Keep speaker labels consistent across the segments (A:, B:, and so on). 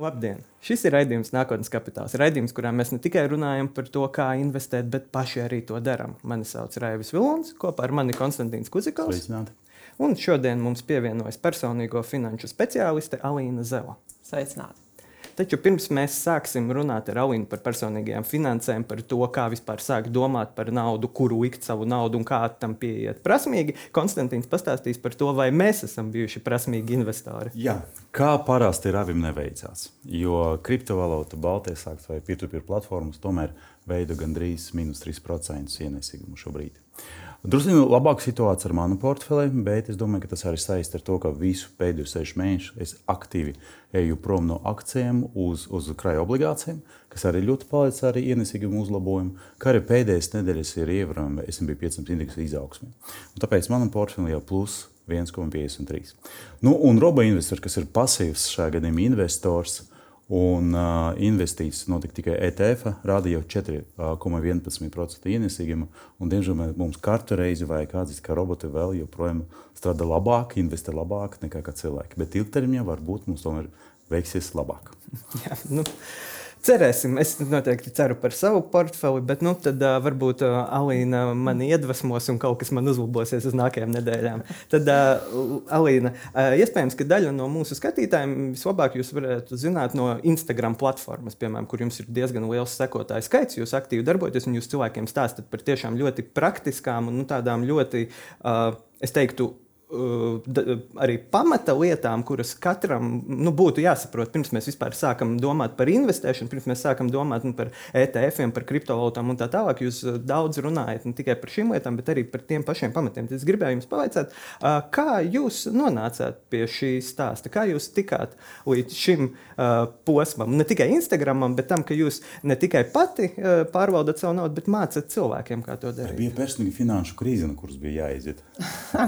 A: Labdien! Šis ir raidījums Nākotnes kapitāls. Raidījums, kurā mēs ne tikai runājam par to, kā investēt, bet paši arī to darām. Mani sauc Raivis Vilons, kopā ar mani Konstantīns Kuzikovs. Un šodien mums pievienojas personīgo finanšu speciāliste Alīna Zela.
B: Sveicināti!
A: Taču pirms mēs sāksim runāt ar Alinu par personīgajām finansēm, par to, kā vispār sākt domāt par naudu, kuru likt savu naudu un kā tam pieiet prasmīgi, Konstantīns pastāstīs par to, vai mēs esam bijuši prasmīgi investori.
C: Jā, kā parasti Ravim neveicās, jo kriptovalūta, Baltijas vai P2P platformas tomēr veido gandrīz minus 3% ienesīgumu šobrīd. Drusku labāka situācija ar manu portfeli, bet es domāju, ka tas arī saistīts ar to, ka visu pēdējo sešu mēnešu es aktīvi eju prom no akcijiem uz, uz krājuma obligācijām, kas arī ļoti palīdz arī ienesīgumu uzlabojumu, kā arī pēdējās nedēļas ir ievērojama S&P 500 indeksa izaugsme. Un tāpēc manam portfelim jau plus 1,53. Nu, un robo investors, kas ir pasīvs šajā gadījumā investors, Un uh, investīcijas notika tikai ETF, rāda jau 4,11% ienesīgumu. Diemžēl mums katru reizi vajag atzīst, ka roboti vēl joprojām strādā labāk, investē labāk nekā cilvēki. Bet ilgtermiņā varbūt mums tomēr veiksies labāk.
A: Jā, nu. Cerēsim, es noteikti ceru par savu portfeli, bet nu, tad uh, varbūt uh, Alīna mani iedvesmos un kaut kas man uzlabosies uz nākamajām nedēļām. Tad, uh, Alīna, uh, iespējams, ka daļa no mūsu skatītājiem vislabāk jūs varētu zināt no Instagram platformas, piemēram, kur jums ir diezgan liels sekotāju skaits. Jūs aktīvi darbojaties un jūs cilvēkiem stāstat par tiešām ļoti praktiskām un nu, tādām ļoti, uh, es teiktu, arī pamata lietām, kuras katram nu, būtu jāsaprot, pirms mēs vispār sākam domāt par investēšanu, pirms mēs sākam domāt nu, par ETF, par kriptovalūtām un tā tālāk. Jūs daudz runājat ne tikai par šīm lietām, bet arī par tiem pašiem pamatiem. Tad es gribēju jums pavaicāt, kā jūs nonācāt pie šī stāsta, kā jūs tikāt līdz šim posmam, ne tikai Instagramam, bet tam, ka jūs ne tikai pati pārvaldat savu naudu, bet mācat cilvēkiem, kā to darīt.
C: Bija personīga finanšu krīze, no kuras bija jāiziet.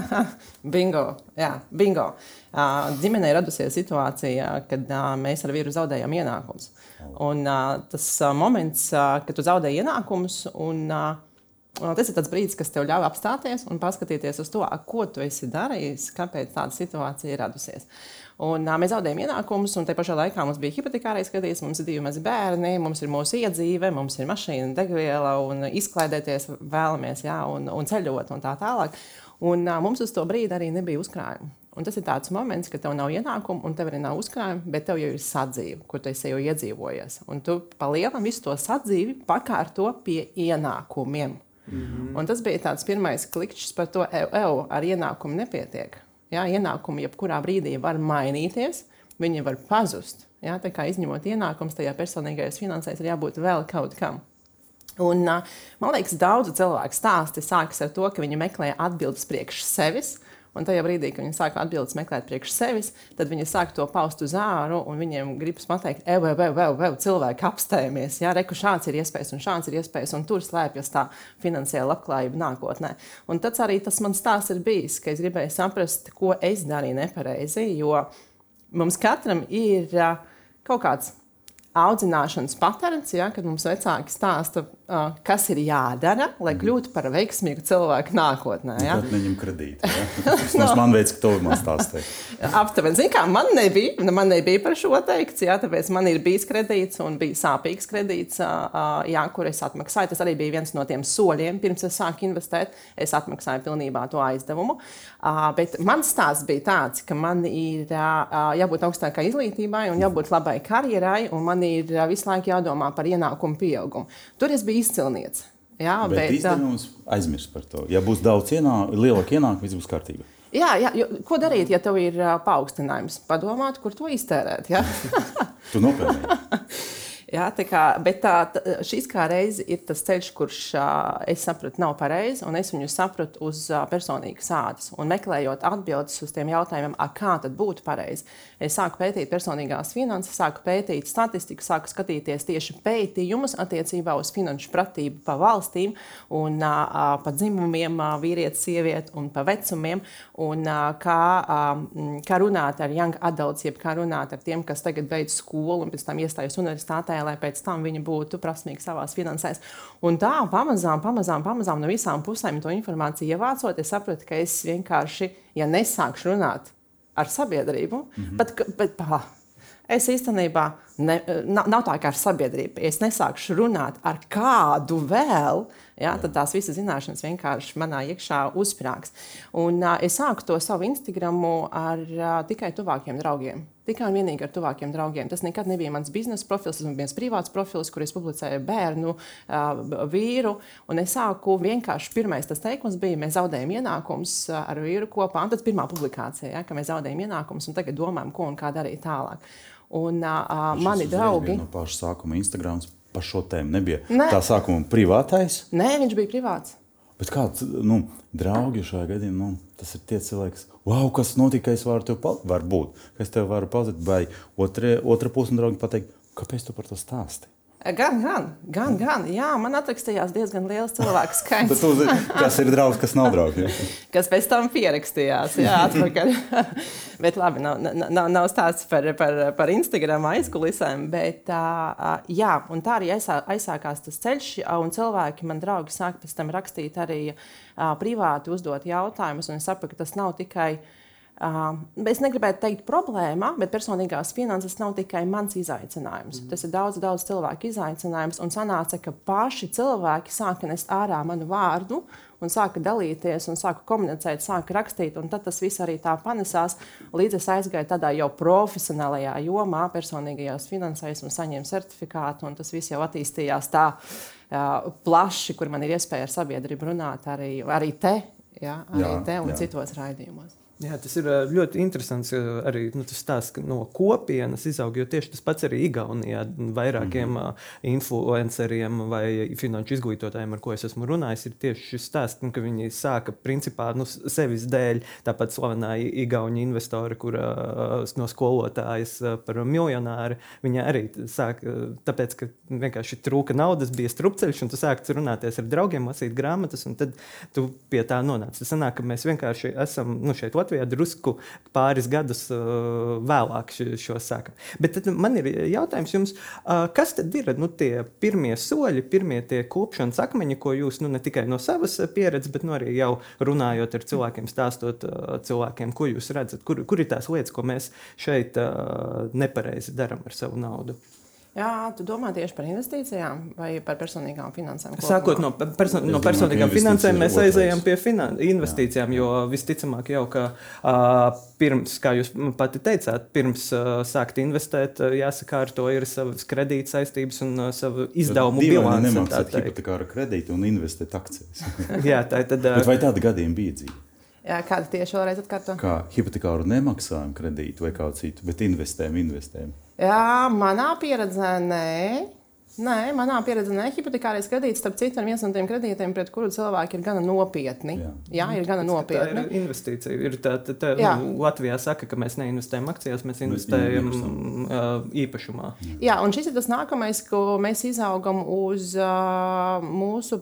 B: Bingo! Jā, bingo. Uh, ģimenē radusies situācija, kad uh, mēs ar vīru zaudējām ienākumus. Un, uh, tas uh, moments, uh, kad tu zaudē ienākumus, un uh, tas ir tas brīdis, kas tev ļauj apstāties un paskatīties uz to, ko tu esi darījis, kāpēc tāda situācija ir radusies. Un, uh, mēs zaudējām ienākumus, un tajā pašā laikā mums bija hipotekārais skatījums, mums ir divi mazi bērni, mums ir mūsu iedzīve, mums ir mašīna, degviela un izklaidēties vēlamies, jā, un, un ceļot un tā tālāk. Un uh, mums uz to brīdi arī nebija uzkrājuma. Un tas ir tāds moments, ka tev nav ienākumu, un tev arī nav uzkrājuma, bet tev jau ir sadzīve, kur tu esi jau iedzīvojies. Un tu palielam visu to sadzīvi pakārto pie ienākumiem. Mm -hmm. Un tas bija tāds pirmais klikšķis par to, ev, ev ar ienākumu nepietiek. Jā, ienākumi jebkurā brīdī var mainīties, viņi var pazust. Jā, tā kā izņemot ienākumus, tajā personīgajās finansēs ir jābūt vēl kaut kam. Un, man liekas, daudzu cilvēku stāsti sākas ar to, ka viņi meklē atbildes priekš sevis. Un tajā brīdī, kad viņi sāk atbildēt, meklēt priekš sevis, tad viņi sāk to paust uz āru, un viņiem gribas pateikt, vai, vai, vai, vai cilvēki apstājieties, jā, reku šāds ir iespējas, un šāds ir iespējas, un tur slēpjas tā finansiāla labklājība nākotnē. Un tas arī tas mans stāsts ir bijis, ka es gribēju saprast, ko es darīju nepareizi, jo mums katram ir kaut kāds audzināšanas patērns, ja, kad mums vecāki stāsta, uh, kas ir jādara, lai mhm. kļūtu par veiksmīgu cilvēku nākotnē.
C: Ja. Tad neņem kredītu. Ja. No. man veids, ka to man stāstīja.
B: Aptuveni, zin kā, man nebija, nu, man nebija par šo teikts, ja, tāpēc man ir bijis kredīts un bija sāpīgs kredīts, uh, jā, kur es atmaksāju. Tas arī bija viens no tiem soļiem, pirms es sāku investēt. Es atmaksāju pilnībā to aizdevumu. Bet mans stāsts bija tāds, ka man ir jābūt augstākai izglītībai un jābūt labai karjerai. Man man ir visu laiku jādomā par ienākumu pieaugumu. Tur es biju izcilnieks.
C: Jā, bet bet mums aizmirst par to. Ja būs daudz ienākumu, lielāka ienākuma, viss būs kārtībā.
B: Jā, jā jo, ko darīt, ja tev ir paaugstinājums? Padomāt, kur to iztērēt.
C: tu nopelnīji.
B: Ja, kā, bet tā, šis kā reize ir tas ceļš, kurš es sapratu, nav pareizs, un es viņu sapratu uz personīgas ādas. Un meklējot atbildes uz tiem jautājumiem, kā tad būtu pareizi, es sāku pētīt personīgās finanses, sāku pētīt statistiku, sāku skatīties tieši pētījumus attiecībā uz finanšu pratību pa valstīm, un pa dzimumiem, vīrietis, sieviete un pa vecumiem, un kā, kā runāt ar young adults, jeb kā runāt ar tiem, kas tagad beidz skolu un pēc tam iestājas universitātē lai pēc tam viņi būtu prasmīgi savā finansēs. Un tā pamazām, pamazām, pamazām no visām pusēm to informāciju ievācot, es sapratu, ka es vienkārši, ja nesākšu runāt ar sabiedrību, mm -hmm. pat, bet, pā, Es īstenībā ne, nav, nav tā kā ar sabiedrību. Ja es nesākšu runāt ar kādu vēl, ja, tad tās visas zināšanas vienkārši manā iekšā uzsprāgs. Un uh, es sāku to savu Instagramu ar uh, tikai tuvākiem draugiem. Tikai un vienīgi ar tuvākiem draugiem. Tas nekad nebija mans biznesa profils, tas bija viens privāts profils, kur es publicēju bērnu, vīru. Un es sāku vienkārši pirmais tas teikums bija, mēs zaudējam ienākumus ar vīru kopā. Un tad pirmā publikācija, ja, ka mēs zaudējam ienākumus un tagad domājam, ko un kā darīt tālāk. Un uh, mani draugi.
C: No paša sākuma Instagrams par šo tēmu nebija. Nē. Tā sākuma privātais?
B: Nē, viņš bija privāts.
C: Bet kāds nu, draugi šajā gadījumā, nu, tas ir tie cilvēki, wow, kas notika, es varu tev palīdzēt, varbūt, ka es tev varu palīdzēt, vai otra, otra puse draugi pateikt, kāpēc tu par to stāsti?
B: Gan, gan, gan, gan. Jā, man atrakstījās diezgan liels cilvēku skaits.
C: tu, kas ir draugs, kas nav draugs? Ja?
B: kas pēc tam pierakstījās, jā, atpakaļ. bet labi, nav, nav, nav stāsts par, par, par Instagram aizkulisēm, bet uh, jā, un tā arī aizsā, aizsākās tas ceļš, un cilvēki, man draugi, sāk pēc tam rakstīt arī uh, privāti, uzdot jautājumus, un es saprotu, ka tas nav tikai Uh, es negribētu teikt, problēma, bet personīgās finanses nav tikai mans izaicinājums. Mm. Tas ir daudz, daudz cilvēku izaicinājums. Un sanāca, ka paši cilvēki sāka nest ārā manu vārdu un sāka dalīties, un sāka komunicēt, sāka rakstīt. Tad tas viss arī tā panesās. Līdz es aizgāju tādā jau profesionālajā jomā, personīgajās finansēs un saņēmu certifikātu. Tas viss jau attīstījās tā uh, plaši, kur man ir iespēja ar sabiedrību runāt arī, arī te, ja, arī jā, te un jā. citos raidījumos.
A: Jā, tas ir ļoti interesants arī nu, tas stāsts, ka no kopienas izaug, jo tieši tas pats arī Igaunijā vairākiem mm -hmm. influenceriem vai finanšu izglītotājiem, ar ko es esmu runājis, ir tieši šis stāsts, nu, ka viņi sāka principā nu, sevis dēļ, tāpat slavenā Igaunija investori, kur no skolotājas par miljonāri, viņa arī sāka, tāpēc, ka vienkārši trūka naudas, bija strupceļš, un tu sāki runāties ar draugiem, lasīt grāmatas, un tad tu pie tā nonāc. Tas sanāk, ka mēs vienkārši esam nu, šeit Latvijā drusku pāris gadus uh, vēlāk šo sākam. Bet man ir jautājums jums, uh, kas tad ir nu, tie pirmie soļi, pirmie tie klupšanas akmeņi, ko jūs nu, ne tikai no savas pieredzes, bet nu, arī jau runājot ar cilvēkiem, stāstot uh, cilvēkiem, ko jūs redzat, kur, kur ir tās lietas, ko mēs šeit nepareizi darām ar savu naudu.
B: Jā, tu domā tieši par investīcijām vai par personīgām finansēm?
A: Kopumā? Sākot no, perso no personīgām finansēm, mēs aizējām pie investīcijām, jo visticamāk jau, ka uh, pirms, kā jūs pati teicāt, pirms uh, sākt investēt, uh, jāsakārto ir savas kredīt saistības un uh, savu izdevumu bilanci.
C: Nemaksāt hipotekāru kredītu un investēt akcijas.
A: Jā, tā tad. Uh,
C: Bet vai tādi gadījumi bija dzīvi?
B: Jā, kāda tieši vēlreiz atkārto?
C: Kā hipotekāru nemaksājumu kredītu vai kaut citu, bet investējumu, investējumu.
B: Jā, manā pieredzē nē. Nē, manā pieredzē ne hipotekārais kredīts, starp citu, ir viens no tiem kredītiem, pret kuru cilvēki ir gana nopietni. Jā, Jā ir gana nopietni.
A: Tā ir investīcija. Ir tā, tā, tā, Jā. nu, Latvijā saka, ka mēs neinvestējam akcijās, mēs investējam uh, īpašumā.
B: Jā, un šis ir tas nākamais, ko mēs izaugam uz uh, mūsu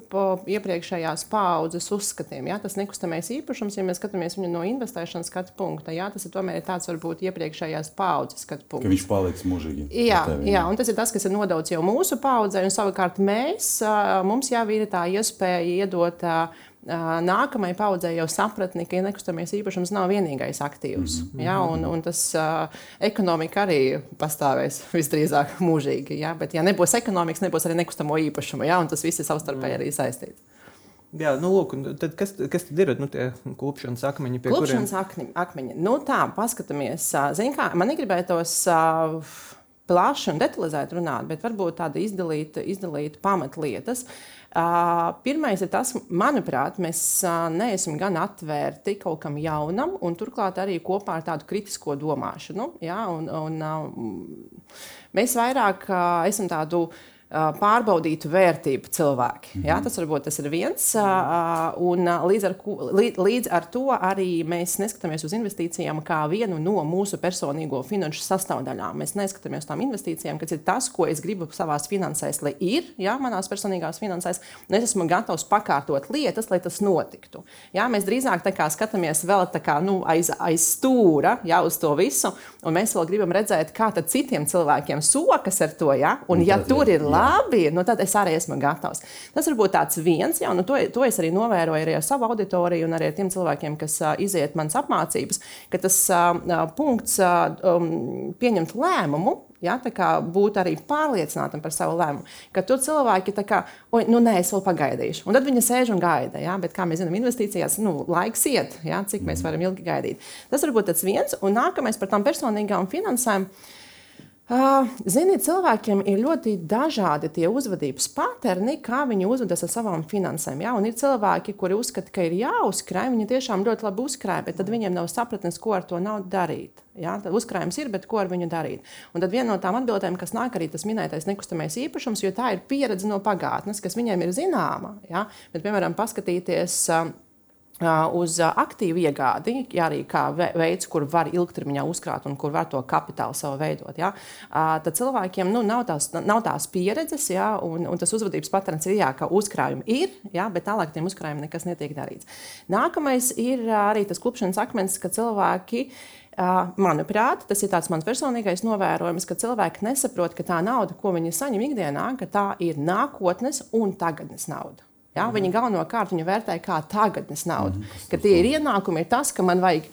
B: iepriekšējās paudzes uzskatiem. Jā, tas nekustamais īpašums, ja mēs skatāmies viņu no investēšanas skatu punkta, jā, tas ir tomēr tāds varbūt iepriekšējās paudzes skatu punkts.
C: Ka viņš paliks mūžīgi.
B: Jā, jā, un tas ir tas, kas ir nodots jau mūsu paudzei, un savukārt mēs, mums jau ir tā iespēja iedot nākamajai paudzei jau sapratni, ka nekustamies īpašums nav vienīgais aktīvs. Mm -hmm. ja, un, un tas uh, ekonomika arī pastāvēs visdrīzāk mūžīgi. Ja, bet, ja nebūs ekonomikas, nebūs arī nekustamo īpašumu, ja, un tas viss ir savstarpēji arī saistīts.
A: Jā, nu, lūk, tad kas, kas tad ir nu, tie klupšanas akmeņi?
B: Klupšanas kuriem... akmeņi. Nu, tā, paskatāmies. Zin, kā, man gribētos. Uh, plaši un detalizēti runāt, bet varbūt tāda izdalīta, izdalīta pamatlietas. Uh, pirmais ir tas, manuprāt, mēs uh, neesam gan atvērti kaut kam jaunam, un turklāt arī kopā ar tādu kritisko domāšanu. Ja? Un, un, uh, mēs vairāk uh, esam tādu uh, pārbaudītu vērtību cilvēki. Mm -hmm. Jā, tas varbūt tas ir viens. Un līdz ar, līdz, ar to arī mēs neskatāmies uz investīcijām kā vienu no mūsu personīgo finanšu sastāvdaļām. Mēs neskatāmies uz tām investīcijām, kas ir tas, ko es gribu savā finansēs, lai ir, jā, manās personīgās finansēs, un es esmu gatavs pakārtot lietas, lai tas notiktu. Jā, mēs drīzāk skatāmies vēl kā, nu, aiz, aiz stūra jā, uz to visu, un mēs vēl gribam redzēt, kā citiem cilvēkiem sokas ar to, jā, un ja tur ir labi labi, nu tad es arī esmu gatavs. Tas varbūt tāds viens, jā, nu to, to es arī novēroju arī ar savu auditoriju un arī ar tiem cilvēkiem, kas uh, iziet manas apmācības, ka tas uh, punkts uh, um, pieņemt lēmumu Ja, būt arī pārliecinātam par savu lēmumu. Ka tur cilvēki tā kā, oi, nu nē, es vēl pagaidīšu. Un tad viņi sēž un gaida. Ja, bet, kā mēs zinām, investīcijās nu, laiks iet, ja, cik mēs varam ilgi gaidīt. Tas varbūt tas viens. Un nākamais par tām personīgām finansēm. Uh, Ziniet, cilvēkiem ir ļoti dažādi tie uzvedības paterni, kā viņi uzvedas ar savām finansēm. Ja? Un ir cilvēki, kuri uzskata, ka ir jāuzkrāj, viņi tiešām ļoti labi uzkrāj, bet tad viņiem nav sapratnes, ko ar to naudu darīt. Ja? Tad uzkrājums ir, bet ko ar viņu darīt? Un tad viena no tām atbildēm, kas nāk arī tas minētais nekustamais īpašums, jo tā ir pieredze no pagātnes, kas viņiem ir zināma. Ja? Bet, piemēram, paskatīties uz aktīvu iegādi, ja arī kā veids, kur var ilgtermiņā uzkrāt un kur var to kapitālu savu veidot. Ja, tad cilvēkiem nu, nav, tās, nav tās pieredzes, ja, un, un tas uzvedības patērns ir, jā, ka uzkrājumi ir, ja, bet tālāk tiem uzkrājumiem nekas netiek darīts. Nākamais ir arī tas klupšanas akmens, ka cilvēki. Manuprāt, tas ir mans personīgais novērojums, ka cilvēki nesaprot, ka tā nauda, ko viņi saņem ikdienā, tā ir nākotnes un tagadnes nauda. Ja? Mm. Viņi galvenokārt viņu vērtē kā tagadnes naudu. Mm. Ka tie ir ienākumi, ir tas, ka man vajag.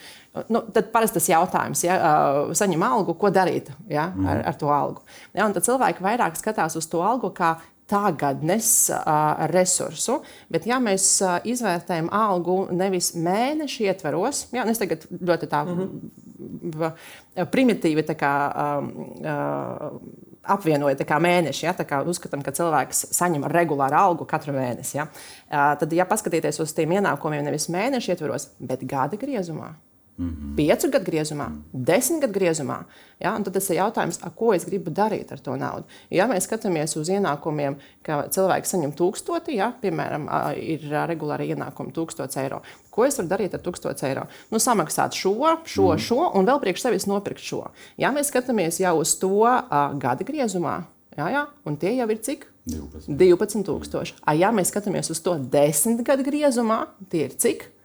B: Nu, tad parasti tas jautājums, ja uh, saņem algu, ko darīt ja, mm. ar, ar to algu. Ja, tad cilvēki vairāk skatās uz to algu kā tagadnes uh, resursu, bet ja mēs uh, izvērtējam algu nevis mēneša ietveros, ja, es tagad ļoti tā mm -hmm. primitīvi tā kā, um, uh, apvienoja mēneši. Ja, uzskatām, ka cilvēks saņem regulāru algu katru mēnesi. Ja. Tad, ja paskatīties uz tiem ienākumiem nevis mēneša ietvaros, bet gada griezumā, Mm -hmm. Piecu gadu griezumā, mm -hmm. desmit gadu griezumā. Ja? Tad tas ir jautājums, ko es gribu darīt ar to naudu. Ja mēs skatāmies uz ienākumiem, ka cilvēks saņem tūkstoti, ja? piemēram, ir regulāri ienākumi 1000 eiro. Ko es varu darīt ar 1000 eiro? Nu, samaksāt šo, šo, mm šo un vēl priekš sevis nopirkt šo. Ja mēs skatāmies jau uz to uh, gada griezumā, jā, jā, un tie jau ir cik? 12. 12 ja mēs skatāmies uz to desmit gadu griezumā, tie ir cik?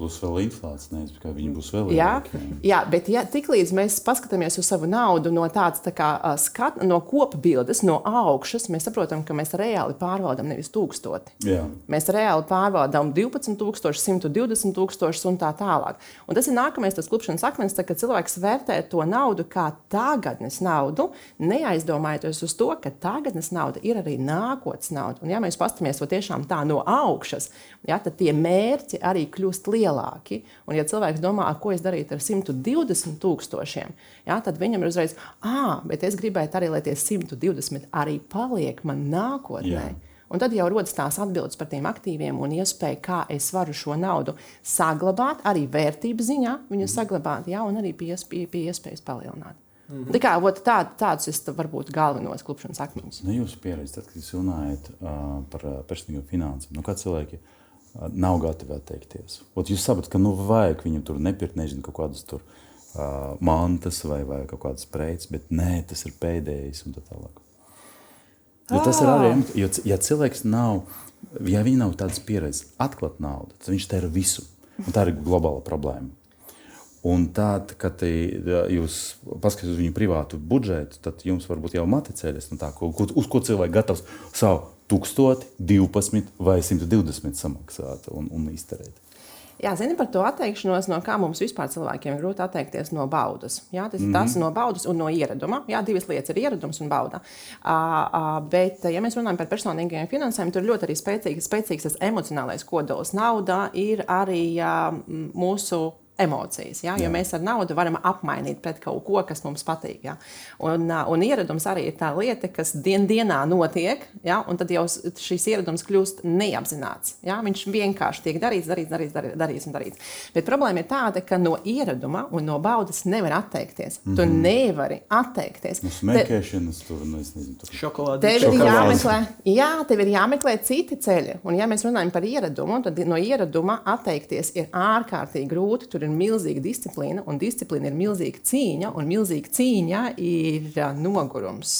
C: Plus vēl inflācija, nevis kā viņi būs vēl
B: lielāki. Jā, jā, bet ja, tiklīdz mēs paskatāmies uz savu naudu no tādas tā kā, skat, no kopbildes, no augšas, mēs saprotam, ka mēs reāli pārvaldām nevis tūkstoti. Jā. Mēs reāli pārvaldām 12,000, 120 tūkstošus un tā tālāk. Un tas ir nākamais tas klupšanas akmens, tā, kad cilvēks vērtē to naudu kā tagadnes naudu, neaizdomājoties uz to, ka tagadnes nauda ir arī nākotnes nauda. Un ja mēs paskatāmies to tiešām tā no augšas, ja, tad tie mērķi arī kļūst lielāki lielāki. Un, ja cilvēks domā, ko es darītu ar 120 tūkstošiem, ja, tad viņam ir uzreiz, ah, bet es gribētu arī, lai tie 120 arī paliek man nākotnē. Jā. Un tad jau rodas tās atbildes par tiem aktīviem un iespēja, kā es varu šo naudu saglabāt, arī vērtības ziņā viņu mm. saglabāt, ja, un arī pie, pie, pie iespējas palielināt. Mm -hmm. Tā kā, ot, tā, tādus ir varbūt galvenos klupšanas akmeņus.
C: Nu, jūs pieredzat, tad, kad jūs runājat uh, par personīgo finansēm, nu, kā cilvēki uh, nav gatavi atteikties. Ot, jūs saprotat, ka nu, vajag viņam tur nepirkt, nezinu, kaut kādas tur, uh, mantas vai, vai kaut kādas preces, bet nē, tas ir pēdējais un tā tālāk. Jo tas ir arī, jo, ja cilvēks nav, ja viņi nav tādas pieredzes, atklāt naudu, tad viņš tēra visu. Un tā ir globāla problēma. Un tad, kad jūs paskatāties uz viņu privātu budžetu, tad jums varbūt jau mati ceļas, tā, ko, uz ko cilvēks gatavs savu 1000, 12 vai 120 samaksāt un, un izterēt.
B: Jā, zini par to atteikšanos, no kā mums vispār cilvēkiem ir grūti atteikties no baudas. Jā, tas ir mm -hmm. tas no baudas un no ieraduma. Jā, divas lietas ir ieradums un bauda. Uh, uh, bet, ja mēs runājam par personīgajiem finansēm, tur ļoti arī spēcīgs, spēcīgs tas emocionālais kodols. Nauda ir arī uh, mūsu emocijas. Ja? Jo jā. mēs ar naudu varam apmainīt pret kaut ko, kas mums patīk. Ja? Un, un ieradums arī ir tā lieta, kas dien dienā notiek, ja? un tad jau šis ieradums kļūst neapzināts. Ja? Viņš vienkārši tiek darīts, darīts, darīts, darīts, darīts un darīts. Bet problēma ir tāda, ka no ieraduma un no baudas nevar atteikties. Mm -hmm. Tu mhm. nevari atteikties.
C: No smēķēšanas, tur nu, nezinu, tur
A: šokolāde.
B: Tev ir jāmeklē, jā, tev ir jāmeklē citi ceļi. Un ja mēs runājam par ieradumu, tad no ieraduma atteikties ir ārkārtīgi grūti. Tur ir ir milzīga disciplīna, un disciplīna ir milzīga cīņa, un milzīga cīņa ir nogurums,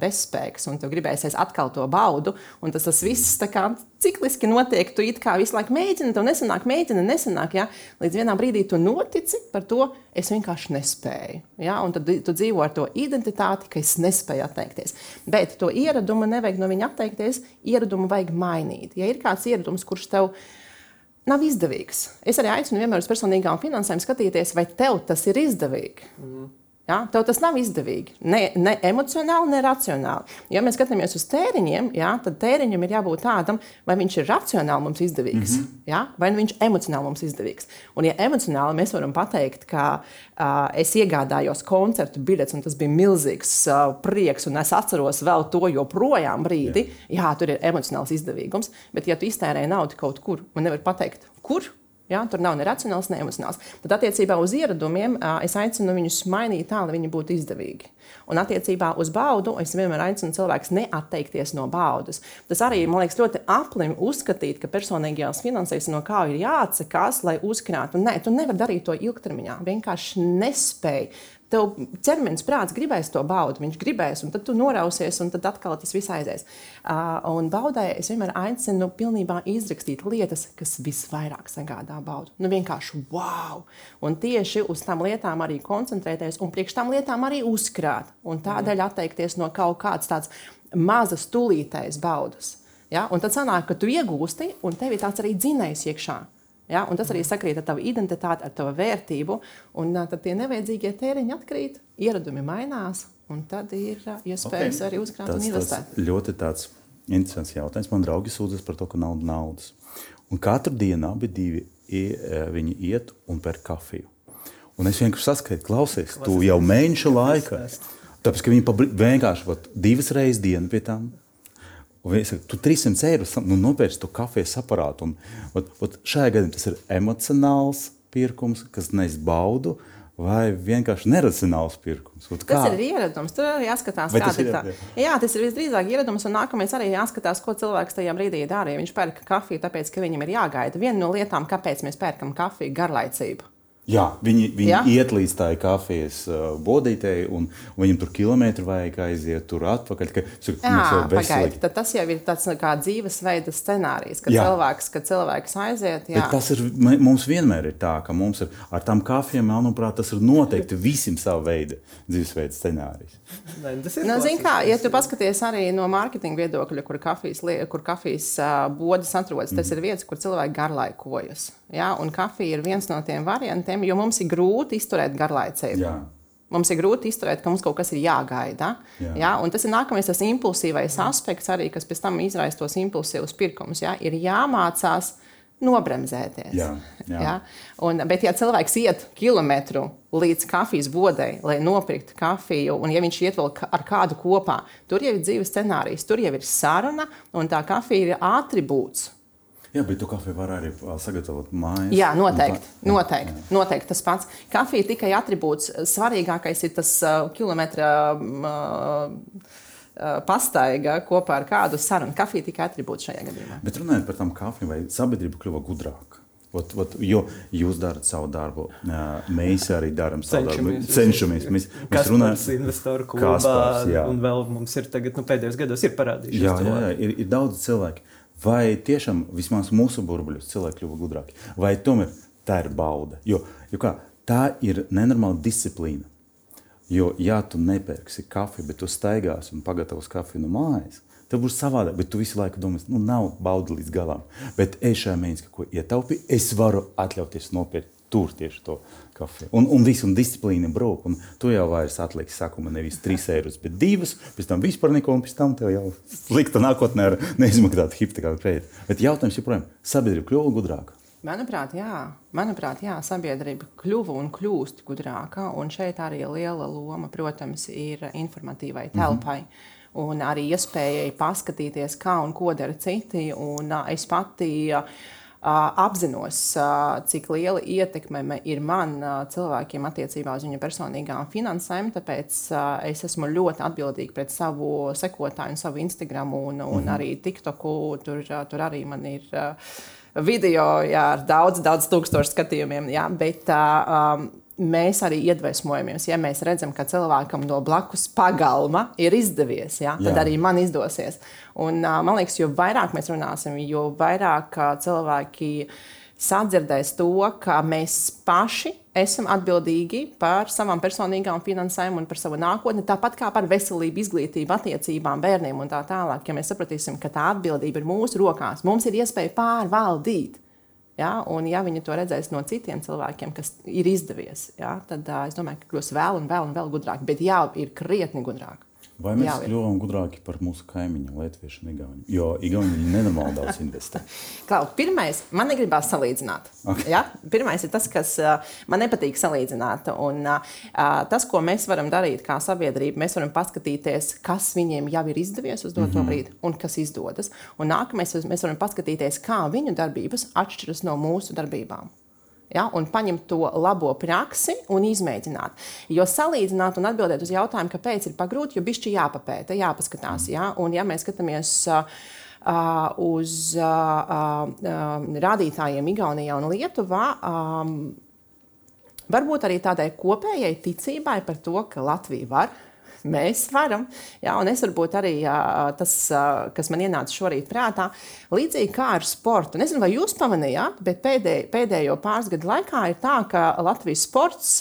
B: bezspēks, un tu gribēsies atkal to baudu, un tas, tas viss kā cikliski notiek. Tu it kā visu laiku mēģini, to nesanāk, mēģini, nesanāk. Ja? Līdz vienā brīdī tu notici par to, es vienkārši nespēju. Ja? Un tad tu dzīvo ar to identitāti, ka es nespēju atteikties. Bet to ieradumu nevajag no viņa atteikties, ieradumu vajag mainīt. Ja ir kāds ieradums, kurš tev nav izdevīgs, es arī aicinu vienmēr uz personīgām finansēm skatīties, vai tev tas ir izdevīgi. Mm. Ja? Tev tas nav izdevīgi. Ne, ne emocionāli, ne racionāli. Ja mēs skatāmies uz tēriņiem, ja, tad tēriņam ir jābūt tādam, vai viņš ir racionāli mums izdevīgs, mm -hmm. ja? vai viņš ir emocionāli mums izdevīgs. Un, ja emocionāli mēs varam pateikt, ka uh, es iegādājos koncertu biļetes, un tas bija milzīgs uh, prieks, un es atceros vēl to joprojām brīdi, jā, jā tur ir emocionāls izdevīgums. Bet, ja tu iztērē naudu kaut kur un nevar pateikt, kur Ja, tur nav ne racionāls, ne emocionāls. Tad attiecībā uz ieradumiem es aicinu viņus mainīt tā, lai viņi būtu izdevīgi. Un attiecībā uz baudu es vienmēr aicinu cilvēkus neatteikties no baudas. Tas arī man liekas ļoti aplim uzskatīt, ka personīgajās finansēs no kā ir jāatsakās, lai uzkrātu. Nē, tu nevari darīt to ilgtermiņā. Vienkārši nespēj Tev ķermenis, prāts gribēs to baudīt, viņš gribēs, un tad tu norausies, un tad atkal tas viss aizies. Uh, un baudē es vienmēr aicinu pilnībā izrakstīt lietas, kas visvairāk sagādā baudu. Nu, vienkārši wow! Un tieši uz tām lietām arī koncentrēties, un priekš tām lietām arī uzkrāt. Un tādēļ atteikties no kaut kādas tādas mazas, tūlītējas baudas. Ja? Un tad sanāk, ka tu iegūsti, un tev ir tāds arī dzinējs iekšā. Ja? Un tas arī sakrīt ar tavu identitāti, ar tavu vērtību. Un tad tie nevajadzīgie tēriņi atkrīt, ieradumi mainās, un tad ir iespējas okay. arī uzkrāt tāds, un investēt.
C: Tas ļoti tāds interesants jautājums. Man draugi sūdzas par to, ka nav naudas. Un katru dienu abi divi viņi iet un pērk kafiju. Un es vienkārši saskaitu, klausies, tu jau mēneša laikā. Tāpēc, ka viņi vienkārši divas reizes dienā pie tām Un viņi saka, tu 300 eiro nu, nopērci to kafijas aparātu. Un, ot, ot, šajā gadījumā tas ir emocionāls pirkums, kas nes baudu. Vai vienkārši neracionāls pirkums.
B: Ot, tas ir ieradums. Tur arī jāskatās, kāda ir tā. Jā. jā, tas ir visdrīzāk ieradums. Un nākamais arī jāskatās, ko cilvēks tajā brīdī dara. Ja viņš pērk kafiju, tāpēc, ka viņam ir jāgaida. Viena no lietām, kāpēc mēs pērkam kafiju, ir garlaicība.
C: Jā, viņi, viņi ja? iet līdz tā kafijas uh, bodītei, un, un viņam tur kilometru vajag aiziet, tur atpakaļ. Ka, tur,
B: Jā, pagaidi, tas jau ir tāds kā dzīvesveida scenārijs, kad jā. cilvēks, kad cilvēks aiziet. Jā.
C: Bet tas ir, mums vienmēr ir tā, ka mums ir ar tām kafijām, manuprāt, tas ir noteikti visiem sava veida dzīvesveida scenārijs.
B: Ne, tas ir. Nu, zin kā, ja tu paskaties arī no mārketinga viedokļa, kur kafijas, kur kafijas uh, bodas atrodas, tas mm. ir vietas, kur cilvēki garlaikojas. Ja? Un kafija ir viens no tiem variantiem, jo mums ir grūti izturēt garlaicību. Jā. Mums ir grūti izturēt, ka mums kaut kas ir jāgaida. Jā. Ja? Un tas ir nākamais, tas impulsīvais aspekts, arī, kas pēc tam izraisa tos impulsīvus pirkumus. Ja? Ir jāmācās nobremzēties. Jā, jā. Ja? Un, bet, ja cilvēks iet kilometru līdz kafijas bodei, lai nopirktu kafiju, un ja viņš iet vēl ar kādu kopā, tur jau ir dzīves scenārijs, tur jau ir saruna, un tā kafija ir atribūts.
C: Jā, bet tu kafiju var arī sagatavot mājās.
B: Jā, noteikti. Tā, noteikti, jā. noteikti tas pats. Kafija tikai atribūts. Svarīgākais ir tas uh, kilometra. Uh, pastaiga kopā ar kādu sarunu. Kafija tikai atribūts šajā gadījumā.
C: Bet runājot par tām kafijām, vai sabiedrība kļuva gudrāka? Ot, ot, jo jūs darat savu darbu, mēs arī darām savu darbu. Cenšamies. Mēs, mēs
A: runājam, investoru klubā, Kaspars, un vēl mums ir tagad, nu, pēdējos gados ir parādījušies.
C: Jā, jā, jā ir, ir daudz cilvēku. Vai tiešām vismaz mūsu burbuļos cilvēki kļuva gudrāki, vai tomēr tā ir bauda? Jo, jo kā, tā ir nenormāla disciplīna. Jo, ja tu nepērksi kafiju, bet tu staigās un pagatavos kafiju no mājas, tad būs savādāk. Bet tu visu laiku domā, nu, nav bauda līdz galam. Bet es šajā mēnesī ko ietaupīju, es varu atļauties nopirkt tur tieši to kafiju. Un, un viss, un disciplīna brūk. Un tu jau vairs atliksi sakuma nevis 3 eiro, bet 2, pēc tam vispār neko, un pēc tam tev jau slikta nākotnē ar neizmaksātu hipotekāru kredītu. Bet jautājums joprojām, sabiedrība kļuva gudrāka.
B: Manuprāt, jā. Manuprāt, jā, sabiedrība kļuva un kļūst gudrāka. Un šeit arī liela loma, protams, ir informatīvai telpai. Mm -hmm. Un arī iespējai paskatīties, kā un ko dara citi. Un, uh, es pati uh, apzinos, cik liela ietekme ir man cilvēkiem attiecībā uz viņu personīgām finansēm. Tāpēc es esmu ļoti atbildīga pret savu sekotāju, savu Instagram un, un mhm. arī TikToku. Tur, tur arī man ir video jā, ar daudz, daudz tūkstošu skatījumiem. Jā, bet, um, mēs arī iedvesmojamies. Ja mēs redzam, ka cilvēkam no blakus pagalma ir izdevies, ja, tad Jā. arī man izdosies. Un, man liekas, jo vairāk mēs runāsim, jo vairāk cilvēki sadzirdēs to, ka mēs paši esam atbildīgi par savām personīgām finansēm un par savu nākotni, tāpat kā par veselību, izglītību, attiecībām, bērniem un tā tālāk. Ja mēs sapratīsim, ka tā atbildība ir mūsu rokās, mums ir iespēja pārvaldīt Ja? Un, ja viņi to redzēs no citiem cilvēkiem, kas ir izdevies, ja? tad uh, es domāju, ka kļūs vēl un vēl un vēl gudrāk. Bet jā, ir krietni gudrāk.
C: Vai mēs kļuvām gudrāki par mūsu kaimiņu, Latviešu un Igaunu? Jo Igauni nenormāli daudz investē.
B: Klau, pirmais, man negribās salīdzināt. Okay. Ja? Pirmais ir tas, kas uh, man nepatīk salīdzināt. Un, uh, tas, ko mēs varam darīt kā sabiedrība, mēs varam paskatīties, kas viņiem jau ir izdevies uz doto mm -hmm. brīdi un kas izdodas. Un nākamais, mēs varam paskatīties, kā viņu darbības atšķiras no mūsu darbībām ja, un paņemt to labo praksi un izmēģināt. Jo salīdzināt un atbildēt uz jautājumu, kāpēc ir pagrūti, jo bišķi jāpapēta, jāpaskatās. Ja, un ja mēs skatāmies. Uh, uz uh, uh, rādītājiem Igaunijā un Lietuvā, um, varbūt arī tādai kopējai ticībai par to, ka Latvija var, mēs varam. Jā, un es varbūt arī tas, kas man ienāca šorīt prātā, līdzīgi kā ar sportu. Nezinu, vai jūs pamanījāt, bet pēdējo, pēdējo pāris gadu laikā ir tā, ka Latvijas sports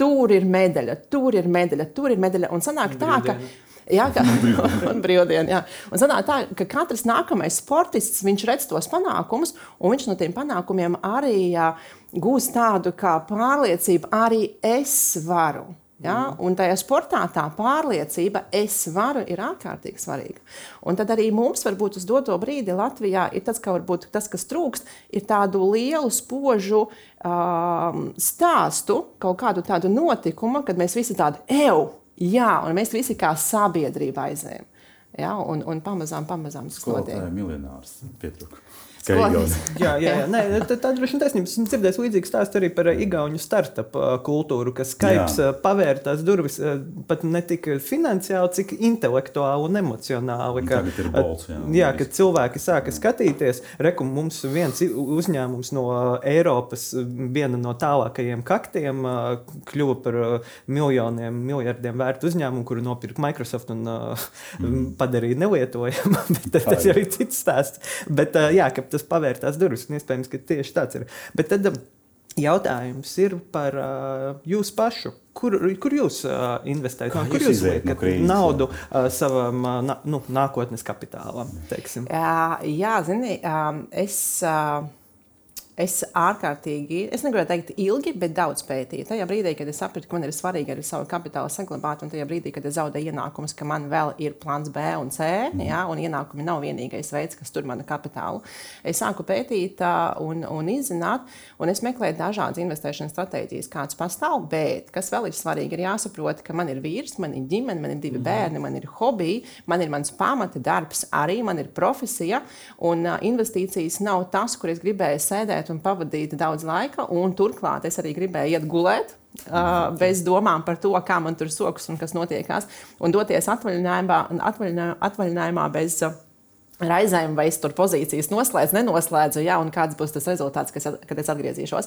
B: tur ir medaļa, tur ir medaļa, tur ir medaļa. Un sanāk tā, ka. Jā, ka, un brīvdiena, jā. Un sanāk tā, ka katrs nākamais sportists, viņš redz tos panākumus, un viņš no tiem panākumiem arī jā, gūs tādu kā pārliecību, arī es varu. Ja? Un tajā sportā tā pārliecība, es varu, ir ārkārtīgi svarīga. Un tad arī mums, varbūt uz doto brīdi Latvijā, ir tas, ka varbūt tas, kas trūkst, ir tādu lielu, spožu um, stāstu, kaut kādu tādu notikumu, kad mēs visi tādi eju, jā, un mēs visi kā sabiedrība aizējam. Ja? Un, un pamazām, pamazām
C: skolotājiem. Tā ir miljonārs pietruka.
A: Jā, jā, jā. Nē, tā, tā droši vien taisnība. Esmu dzirdējis līdzīgu stāstu arī par Igaunu startup kultūru, ka Skype jā. pavēr tās durvis pat ne tik finansiāli, cik intelektuāli un emocionāli.
C: Ka, ir balts, jā,
A: jā, ka cilvēki sāka skatīties. Reku mums viens uzņēmums no Eiropas, viena no tālākajiem kaktiem, kļuva par miljoniem, miljardiem vērtu uzņēmumu, kuru nopirka Microsoft un mm. padarīja nelietojamu. tas ir arī cits stāsts. Bet, jā, tas pavērtās durvis. Iespējams, ka tieši tāds ir. Bet tad um, jautājums ir par uh, jūsu pašu. Kur, kur jūs uh, investējat? Kā kur jūs liekat no krīzes, naudu uh, savam uh, na, nu, nākotnes kapitālam? Teiksim?
B: Jā, jā zini, um, es. Uh, Es ārkārtīgi, es negribētu teikt, ilgi, bet daudz pētīju. Tajā brīdī, kad es sapratu, ka man ir svarīgi arī savu kapitālu saglabāt, un tajā brīdī, kad es zaudēju ienākumus, ka man vēl ir plāns B un C, mm. jā, un ienākumi nav vienīgais veids, kas tur mana kapitālu. Es sāku pētīt un, un izzināt, un es meklēju dažādas investēšanas stratēģijas, kādas pastāv, bet kas vēl ir svarīgi, ir jāsaprot, ka man ir vīrs, man ir ģimene, man ir divi mm. bērni, man ir hobiji, man ir mans pamata darbs, arī man ir profesija, un investīcijas nav tas, kur es gribēju sēdēt gulēt un pavadīt daudz laika. Turklāt es arī gribēju iet gulēt. Uh, bez domām par to, kā man tur sokas un kas notiekās, un doties atvaļinājumā, atvaļinājumā, atvaļinājumā bez uh, Raizēm, vai es tur pozīcijas noslēdzu, nenoslēdzu, jā, un kāds būs tas rezultāts, kas, kad es atgriezīšos.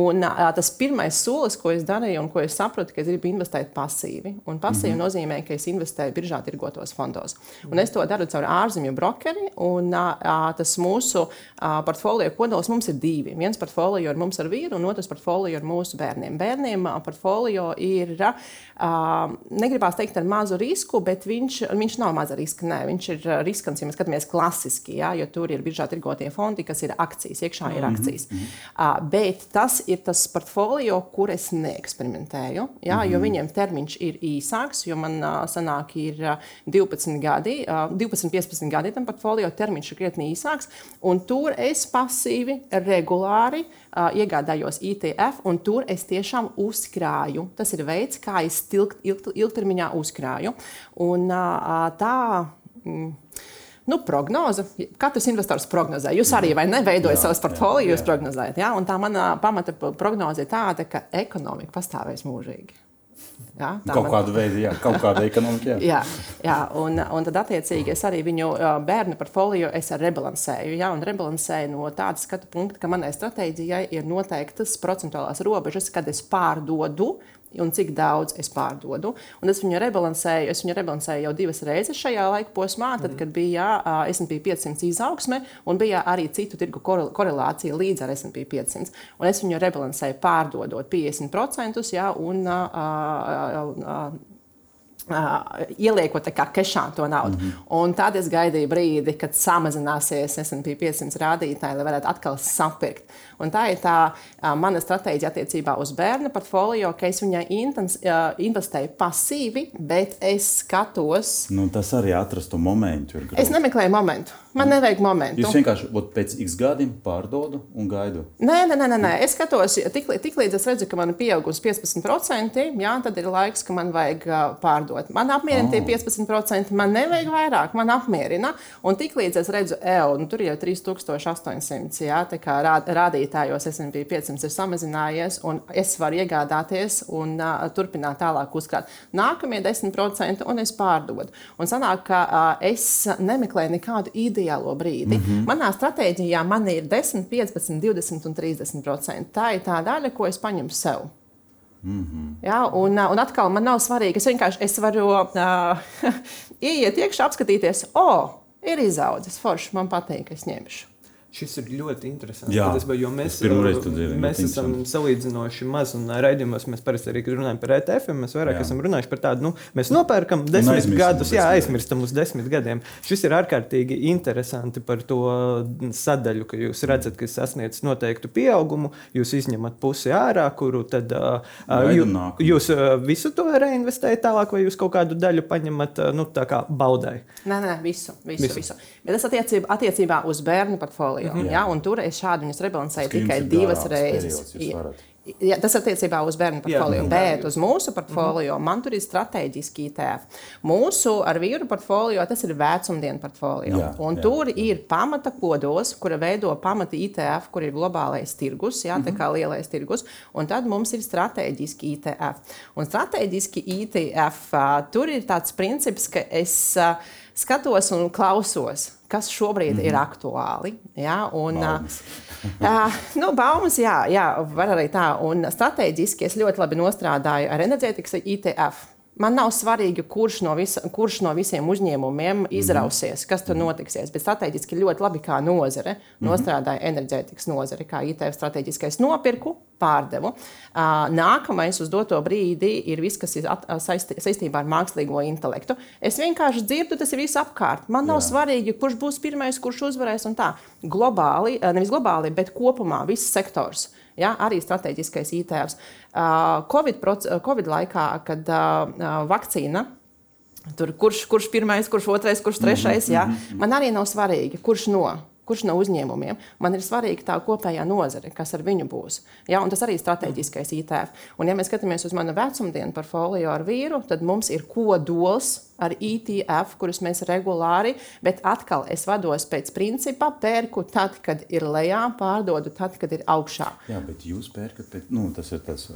B: Un, uh, tas pirmais solis, ko es darīju, un ko es sapratu, ka es gribu investēt pasīvi. Un pasīvi mm -hmm. nozīmē, ka es investēju biržā tirgotos fondos. Un es to daru caur ārzemju brokeri, un uh, tas mūsu uh, portfolio kodols mums ir divi. Viens portfolio ir mums ar vīru, un otrs portfolio ir mūsu bērniem. Bērniem uh, portfolio ir, uh, negribās teikt ar mazu risku, bet viņš, viņš nav maza riska. Nē, viņš ir riskants, ja mēs skatāmies skatāmies klasiski, ja, jo tur ir biržā tirgotie fondi, kas ir akcijas, iekšā ir mhm, akcijas. Mm -hmm. bet tas ir tas portfolio, kur es neeksperimentēju, ja, mm -hmm. jo mhm. viņiem termiņš ir īsāks, jo man sanāk ir uh, 12 gadi, uh, 12, 15 gadi tam portfolio termiņš ir krietni īsāks, un tur es pasīvi, regulāri iegādājos ITF, un tur es tiešām uzkrāju. Tas ir veids, kā es ilg, ilg, ilgtermiņā uzkrāju. Un, tā, mm, nu, prognoze. Katrs investors prognozē. Jūs arī vai ne veidojat savus portfolio, jūs prognozējat. Ja? Un tā mana pamata prognoze ir tāda, ka ekonomika pastāvēs mūžīgi.
C: Ja, kaut man... kāda veida, jā, kaut kāda ekonomika.
B: Jā, jā, jā un, un tad attiecīgi es arī viņu bērnu portfolio rebalansēju. Jā, un rebalansēju no tāda skatu punkta, ka manai stratēģijai ir noteiktas procentuālās robežas, kad es pārdodu un cik daudz es pārdodu. Un es viņu rebalansēju, es viņu rebalansēju jau divas reizes šajā laika posmā, tad, kad bija SP 500 izaugsme un bija arī citu tirgu korelācija līdz ar SP 500. Un es viņu rebalansēju pārdodot 50% jā, un uh, uh, uh, Uh, ieliekot kešā to naudu. Mm -hmm. Un tad es gaidīju brīdi, kad samazināsies SP 500 rādītāji, lai varētu atkal sapirkt. Un tā ir tā uh, mana stratēģija attiecībā uz bērnu portfolio, ka es viņai intens, uh, investēju pasīvi, bet es skatos.
C: Nu, tas arī atrastu momentu.
B: Es nemeklēju momentu. Man nevajag momentu.
C: Jūs vienkārši pēc x gadiem pārdodu un gaidu.
B: Nē, nē, nē, nē. es skatos, tik, tik līdz es redzu, ka man ir pieaugusi 15%, jā, tad ir laiks, ka man vajag pārdot. Man apmierina oh. tie 15%, man nevajag vairāk, man apmierina. Un tik līdz es redzu, eo, nu, tur jau 3800, jā, rād, rādītājos SP 500 ir samazinājies, un es varu iegādāties un uh, turpināt tālāk uzkrāt. Nākamie 10% un es pārdodu. Un sanāk, ka uh, es nemeklēju nekādu ideālo brīdi. Mm -hmm. Manā stratēģijā man ir 10, 15, 20 un 30 procenti. Tā ir tā daļa, ko es paņemu sev. Mm -hmm. ja, un, un atkal man nav svarīgi, es vienkārši es varu uh, ieiet iekšā, apskatīties, o, oh, ir izaudzis, forši, man patīk, es ņemšu.
A: Šis ir ļoti interesants. Jā, tas, jo mēs, dzīvi, mēs esam salīdzinoši maz, un raidījumos mēs parasti arī runājam par ETF. Mēs vairāk jā. esam runājuši par tādu, nu, mēs nopērkam desmit gadus, jā, aizmirstam uz desmit gadiem. Šis ir ārkārtīgi interesanti par to sadaļu, ka jūs redzat, ka sasniedz noteiktu pieaugumu, jūs izņemat pusi ārā, kuru tad uh, jū, jūs uh, visu to reinvestējat tālāk, vai jūs kaut kādu daļu paņemat uh, nu, baudai?
B: Nē, nē, visu. visu, visu. visu. Bet tas attiecībā, attiecībā uz bērnu portfolio. Mm -hmm. ja, un tur es šādu viņus rebalansēju tikai divas reizes. Ja, tas attiecībā uz bērnu portfolio, jā, bet uz mūsu portfolio mm -hmm. man tur ir strateģiski ITF. Mūsu ar vīru portfolio tas ir vecumdienu portfolio. Jā, un jā, tur jā. ir pamata kodos, kura veido pamata ITF, kur ir globālais tirgus, jā, mm -hmm. tā kā lielais tirgus. Un tad mums ir strateģiski ITF. Un strateģiski ITF tur ir tāds princips, ka es. Skatos un klausos, kas šobrīd mm -hmm. ir mhm. aktuāli. Ja? Un, baumas. uh, nu, baumas, jā, jā, var arī tā. Un strateģiski es ļoti labi nostrādāju ar enerģētikas ITF. Man nav svarīgi, kurš no, visa, kurš no visiem uzņēmumiem mhm. izrausies, kas tur notiksies. Bet strateģiski ļoti labi kā nozare mhm. nostrādāja enerģētikas nozare, kā ITF strateģiskais nopirku, pārdevu. Nākamais uz doto brīdi ir viss, kas ir saistībā ar mākslīgo intelektu. Es vienkārši dzirdu, tas ir viss apkārt. Man nav Jā. svarīgi, kurš būs pirmais, kurš uzvarēs un tā. Globāli, nevis globāli, bet kopumā viss sektors. Ja, arī strateģiskais ITFs. COVID, COVID laikā, kad vakcīna Tur, kurš, kurš pirmais, kurš otrais, kurš trešais. Mm -hmm. Jā. Mhm. Man arī nav svarīgi, kurš no. Kurš no uzņēmumiem? Man ir svarīga tā kopējā nozare, kas ar viņu būs. Ja, tas arī ir strateģiskais ITF. Un, ja mēs skatāmies uz manu vecumdienu portfolio ar vīru, tad mums ir kodols ar ETF, kurus mēs regulāri, bet atkal es vados pēc principa, pērku tad, kad ir lejā, pārdodu tad, kad ir augšā.
C: Jā, bet jūs pērkat, pēc, nu, tas ir tas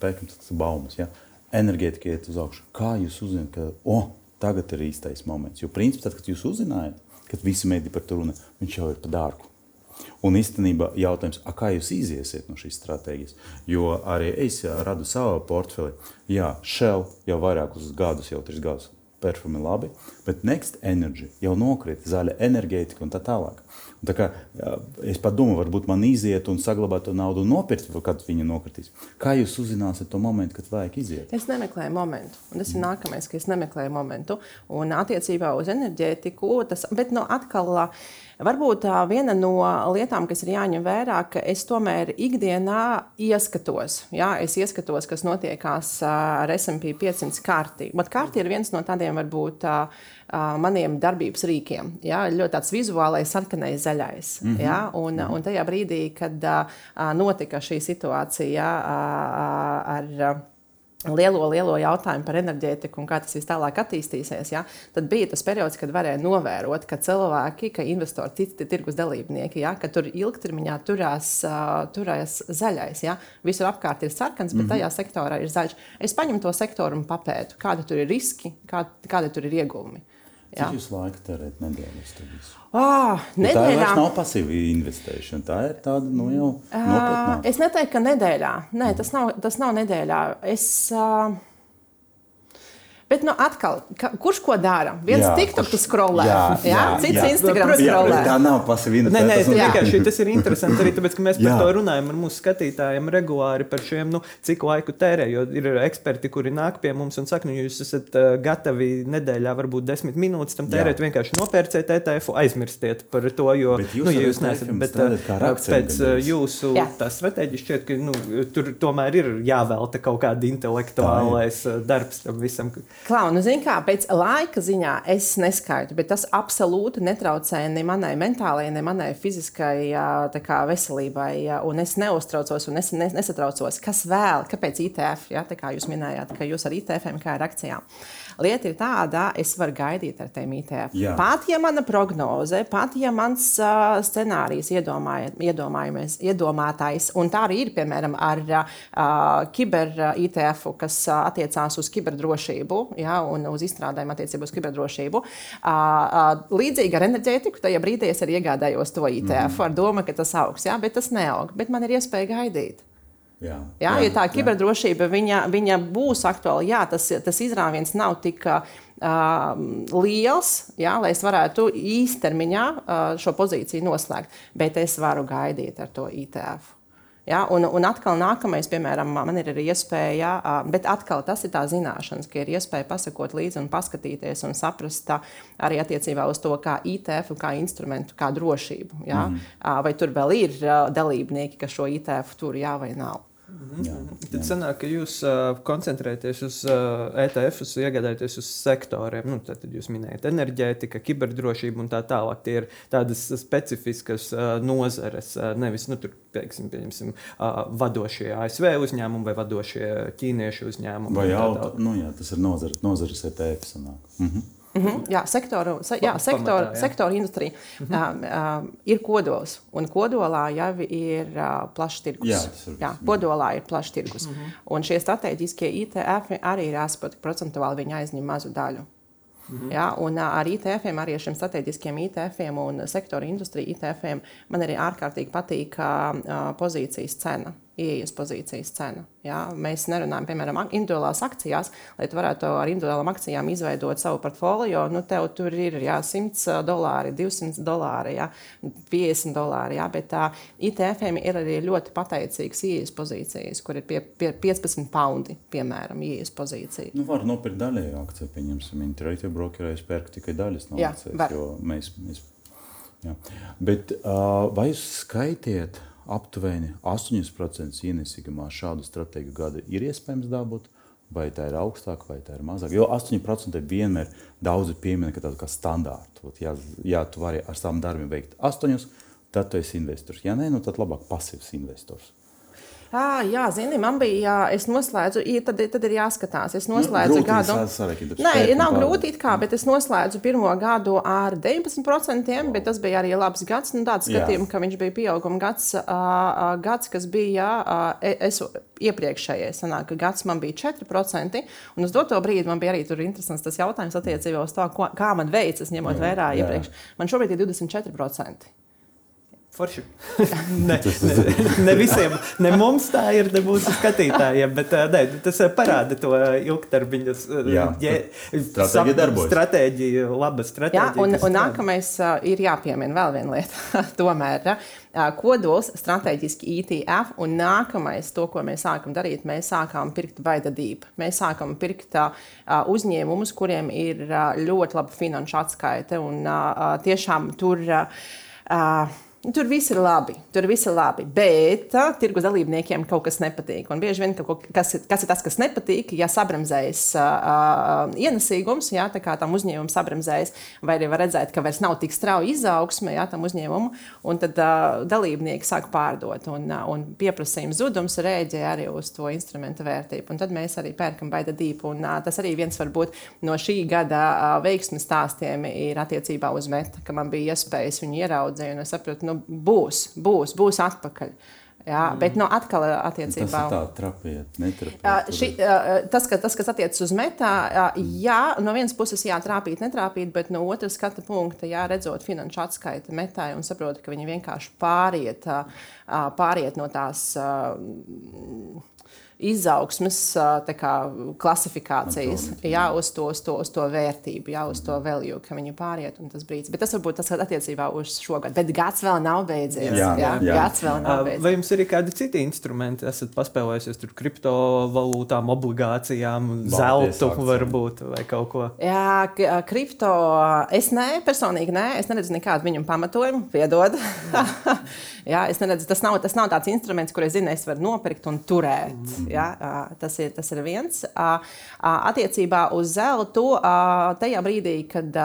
C: pērkams, tas baumas. Ja? enerģētika iet uz augšu. Kā jūs uzzināt, ka oh, tagad ir īstais moments? Jo principā, tad, kad jūs uzzinājāt, kad visi mēdī par to runā, viņš jau ir pa dārgu. Un īstenībā jautājums, kā jūs iziesiet no šīs stratēģijas? Jo arī es radu savu portfeli. Jā, Shell jau vairākus gadus, jau trīs gadus perfumi labi, bet Next Energy jau nokrita, zaļa enerģētika un tā tālāk. Tā kā, es pat domāju, varbūt man iziet un saglabāt to naudu un nopirkt, kad viņa nokritīs. Kā jūs uzzināsiet to momentu, kad vajag iziet?
B: Es nemeklēju momentu. Un tas ir nākamais, ka es nemeklēju momentu. Un attiecībā uz enerģētiku, tas, bet no atkal. Varbūt tā viena no lietām, kas ir jāņem vērā, ka es tomēr ikdienā ieskatos. Jā, es ieskatos, kas notiekās ar SP 500 kārtī. Bet kārti ir viens no tādiem varbūt maniem darbības rīkiem. Jā, ļoti tāds vizuālais, sarkanais, zaļais. Mm -hmm. jā, un, un tajā brīdī, kad notika šī situācija ar lielo, lielo jautājumu par enerģētiku un kā tas viss tālāk attīstīsies, ja, tad bija tas periods, kad varēja novērot, ka cilvēki, ka investori, citi tirgus dalībnieki, ja, ka tur ilgtermiņā turās, uh, turās zaļais. Ja. Visur apkārt ir sarkans, bet mm -hmm. tajā sektorā ir zaļš. Es paņemu to sektoru un papētu, kādi tur ir riski, kā, kādi tur ir ieguvumi.
C: Cik jūs laika tērēt nedēļas?
B: Oh,
C: nedēļā... Tā nav pasīva investēšana. Tā ir tāda nu, jau nopietna.
B: Uh, es neteiktu, ka nedēļā. Nē, tas nav, tas nav nedēļā. Es, uh, Bet, nu, atkal, ka, kurš ko dara? Viens TikTok skrolē, jā, jā, jā, cits jā. Instagram skrolē.
C: Tā nav pasīva.
A: Nē, nē, vienkārši tas ir interesanti arī tāpēc, ka mēs par to runājam ar mūsu skatītājiem regulāri par šiem, nu, cik laiku tērē. Jo ir eksperti, kuri nāk pie mums un saka, nu, jūs esat uh, gatavi nedēļā, varbūt desmit minūtes tam tērēt, jā. vienkārši nopērciet ETF, aizmirstiet par to, jo,
C: bet jūs, nu, ja jūs
A: neesat, bet uh, pēc uh, jūsu tā stratēģija šķiet, ka, nu, tur tomēr ir jāvelta kaut kāda intelektuālais darbs tam visam.
B: Klau, nu, zini, kā pēc laika ziņā es neskaitu, bet tas absolūti netraucē ne manai mentālajai, ne manai fiziskai kā, veselībai. Un es neuztraucos un es nesatraucos, kas vēl, kāpēc ITF, ja, kā jūs minējāt, ka jūs ar ITF kā ar akcijām. Lieta ir tāda, es varu gaidīt ar tiem ITF. Jā. Pat ja mana prognoze, pat ja mans uh, scenārijs iedomātais, un tā arī ir, piemēram, ar uh, kiber ITF, kas uh, attiecās uz kiberdrošību ja, un uz izstrādājumu attiecībā uz kiberdrošību. Uh, uh, līdzīgi ar enerģētiku, tajā brīdī es arī iegādājos to ITF mm. ar domu, ka tas augs, ja, bet tas neaug. Bet man ir iespēja gaidīt. Jā, jā, jā, ja tā kiberdrošība viņa, viņa būs aktuāla, jā, tas, tas izrāviens nav tik uh, liels, jā, lai es varētu īstermiņā uh, šo pozīciju noslēgt, bet es varu gaidīt ar to ITF. Ja, un, un atkal nākamais, piemēram, man ir arī iespēja, bet atkal tas ir tā zināšanas, ka ir iespēja pasakot līdzi un paskatīties un saprast arī attiecībā uz to, kā ITF, kā instrumentu, kā drošību. Ja? Mm. Vai tur vēl ir dalībnieki, kas šo ITF tur jā vai nav.
A: Mhm. Jā, Tad sanāk, ka jūs uh, koncentrēties uz uh, ETF, iegādājaties uz sektoriem. Nu, tad jūs minējat enerģētika, kiberdrošība un tā tālāk. Tie ir tādas specifiskas uh, nozares, uh, nevis nu, tur, pieksim, uh, vadošie ASV uzņēmumi vai vadošie ķīniešu uzņēmumi.
C: Vai jau nu, jā, tas ir nozares, nozares ETF. Sanāk. Mhm.
B: Mm -hmm. Jā, sektoru, se, jā, sektoru, Pamatā, jā. sektoru industrija mm -hmm. uh, uh, ir kodols. Un kodolā jau ir uh, plašs tirgus. Jā, ir, jā, kodolā ir plašs tirgus. Mm -hmm. Un šie strateģiskie ITF arī ir aspekti, procentuāli viņi aizņem mazu daļu. Mm -hmm. ja, un ar ITF-iem, arī ar šiem strateģiskiem ITF-iem un sektora industriju ITF-iem man arī ārkārtīgi patīk uh, pozīcijas cena ieejas pozīcijas cena. Ja? Mēs nerunājam, piemēram, individuālās akcijās, lai tu varētu ar individuālām akcijām izveidot savu portfolio. Nu, tev tur ir jā, 100 dolāri, 200 dolāri, jā, 50 dolāri. Jā, bet tā, ITF-iem ir arī ļoti pateicīgas ieejas pozīcijas, kur ir pie, pie 15 poundi, piemēram, ieejas pozīcija.
C: Nu, var nopirkt daļēju akciju, pieņemsim, Interactive Brokerēs pērk tikai daļas no akcijas, jo mēs, mēs Jā. Bet, uh, vai jūs skaitiet aptuveni 8% ienesīgumā šādu stratēģiju gada ir iespējams dabūt. Vai tā ir augstāka, vai tā ir mazāka. Jo 8% vienmēr daudzi piemina, ka tādu kā standārtu. Ja, ja tu vari ar saviem darbiem veikt 8, tad tu esi investors. Ja nē, nu tad labāk pasīvs investors.
B: À, jā, zini, man bija, jā, es noslēdzu, tad, tad ir jāskatās. Es nu, noslēdzu nu, gadu. Nē, nav grūti kā, bet es noslēdzu pirmo gadu ar 19%, bet tas bija arī labs gads. Nu, tāds skatījums, ka viņš bija pieauguma gads, uh, gads kas bija, uh, es iepriekšējais, sanāk, gads man bija 4%, un uz doto brīdi man bija arī tur interesants tas jautājums attiecībā uz to, ko, kā man veicas, ņemot vērā iepriekš. Man šobrīd ir 24%.
A: Forši. ne, ne, ne visiem, ne mums tā ir, ne mūsu skatītājiem, bet ne, tas parāda to ilgtermiņa
C: stratēģiju.
A: Laba stratēģija.
B: Jā, un, un nākamais ir jāpiemina vēl viena lieta. Tomēr kodols strateģiski ETF, un nākamais, to, ko mēs sākam darīt, mēs sākām pirkt baidadību. Mēs sākam pirkt uzņēmumus, kuriem ir ļoti laba finanšu atskaite, un tiešām tur. Uh, Tur viss ir labi, tur viss ir labi, bet uh, tirgus dalībniekiem kaut kas nepatīk. Un bieži vien, kaut, kas, kas ir tas, kas nepatīk, ja sabremzējas uh, ienesīgums, ja tā kā tam uzņēmumam sabremzējas, vai arī var redzēt, ka vairs nav tik strauja izaugsme ja, tam uzņēmumam, un tad uh, dalībnieki sāk pārdot, un, uh, un pieprasījuma zudums rēģē arī uz to instrumentu vērtību. Un tad mēs arī pērkam baida dīpu, un uh, tas arī viens varbūt no šī gada uh, veiksmes stāstiem ir attiecībā uz meta, ka man bija iespējas viņu ieraudzīt, un es sapratu, nu, būs, būs, būs atpakaļ. Jā, mm. Bet no nu, atkal attiecībā
C: uz to trapiet, netrapiet.
B: Ši, tas, ka, tas, kas attiecas uz metā, jā, no vienas puses jā, trāpīt, netrāpīt, bet no otras skata punkta, jā, redzot finanšu atskaiti metai un saprot, ka viņi vienkārši pāriet, pāriet no tās izaugsmes kā, klasifikācijas, jā, uz, to, uz, to, uz to vērtību, jā, uz to value, ka viņi pāriet un tas brīdis. Bet tas varbūt tas attiecībā uz šo gadu, bet gads vēl nav beidzies. Jā, jā, jā. gads vēl nav beidzies.
A: Vai jums ir kādi citi instrumenti? Esat paspēlējušies tur kriptovalūtām, obligācijām, zeltu varbūt vai kaut ko?
B: Jā, kripto es nē, personīgi nē, es neredzu nekādu viņam pamatojumu, piedod. jā, es neredzu, tas nav, tas nav tāds instruments, kur es zinu, es varu nopirkt un turēt. Mm. Ja? Tas, ir, tas ir viens. Attiecībā uz zeltu, tajā brīdī, kad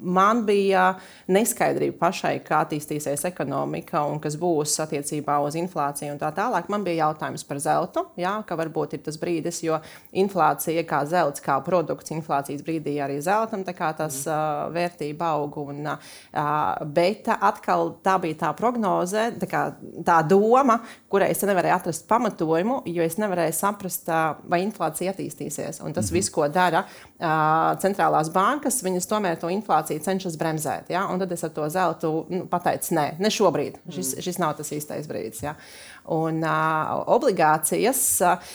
B: man bija neskaidrība pašai, kā attīstīsies ekonomika un kas būs attiecībā uz inflāciju un tā tālāk. Man bija jautājums par zeltu, jā, ka varbūt ir tas brīdis, jo inflācija kā zelts, kā produkts inflācijas brīdī arī zeltam, tā kā tas mm. uh, vērtība aug. Un, uh, bet atkal tā bija tā prognoze, tā, kā, tā doma, kurai es nevarēju atrast pamatojumu, jo es nevarēju saprast, uh, vai inflācija attīstīsies. Un tas mm -hmm. viss, ko dara centrālās bankas, viņas tomēr to inflāciju cenšas bremzēt. Ja? Un tad es ar to zeltu nu, pateicu, nē, ne šobrīd. Šis, šis nav tas īstais brīdis. Ja? Un uh, obligācijas. Uh,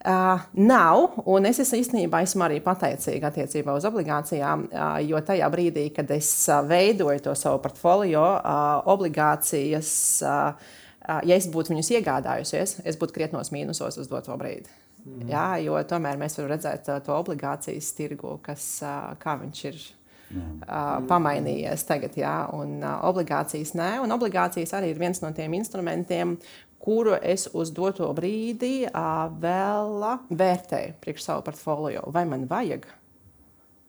B: Uh, nav, un es esmu īstenībā esmu arī pateicīga attiecībā uz obligācijām, uh, jo tajā brīdī, kad es uh, veidoju to savu portfolio, uh, obligācijas, uh, uh, ja es būtu viņus iegādājusies, es būtu krietnos mīnusos uz doto brīdi. Mm. Jā, jo tomēr mēs varam redzēt uh, to obligācijas tirgu, kas, uh, kā viņš ir uh, pamainījies tagad, jā, un uh, obligācijas nē. Un obligācijas arī ir viens no tiem instrumentiem, kuru es uz doto brīdi uh, vēl vērtēju priekš savu portfolio. Vai man vajag?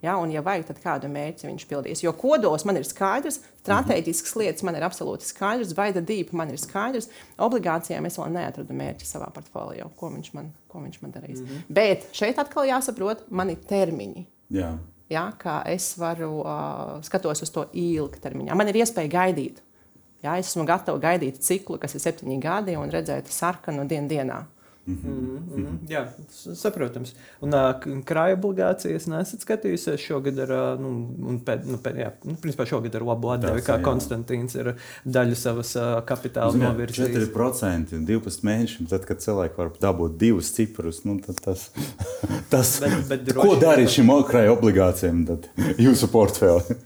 B: Ja, un, ja vajag, tad kādu mērķi viņš pildīs. Jo kodols man ir skaidrs, stratēģisks lietas man ir absolūti skaidrs, vaida dīpa man ir skaidrs. Obligācijām es vēl neatradu mērķi savā portfolio, ko viņš man, ko viņš man darīs. Mm -hmm. Bet šeit atkal jāsaprot, man ir termiņi.
C: Jā
B: ja, kā es varu uh, skatos uz to ilgtermiņā. Man ir iespēja gaidīt. Ja, es esmu gatava gaidīt ciklu, kas ir septiņi gadi, un redzēt sarkanu dienu dienā.
A: Mm -hmm. Mm -hmm. Jā, saprotams. Un krāja obligācijas nesat skatījusies šogad ar, nu, pēd, nu, pēd, jā, nu, principā šogad ar labu atdevi, kā jā. Konstantīns ir daļu savas kapitāla novirzījis.
C: 4% un 12 mēnešiem, tad, kad cilvēki var dabūt divus ciprus, nu, tad tas, tas bet, bet droši, ko darīt šim krāja obligācijām, tad jūsu portfeli?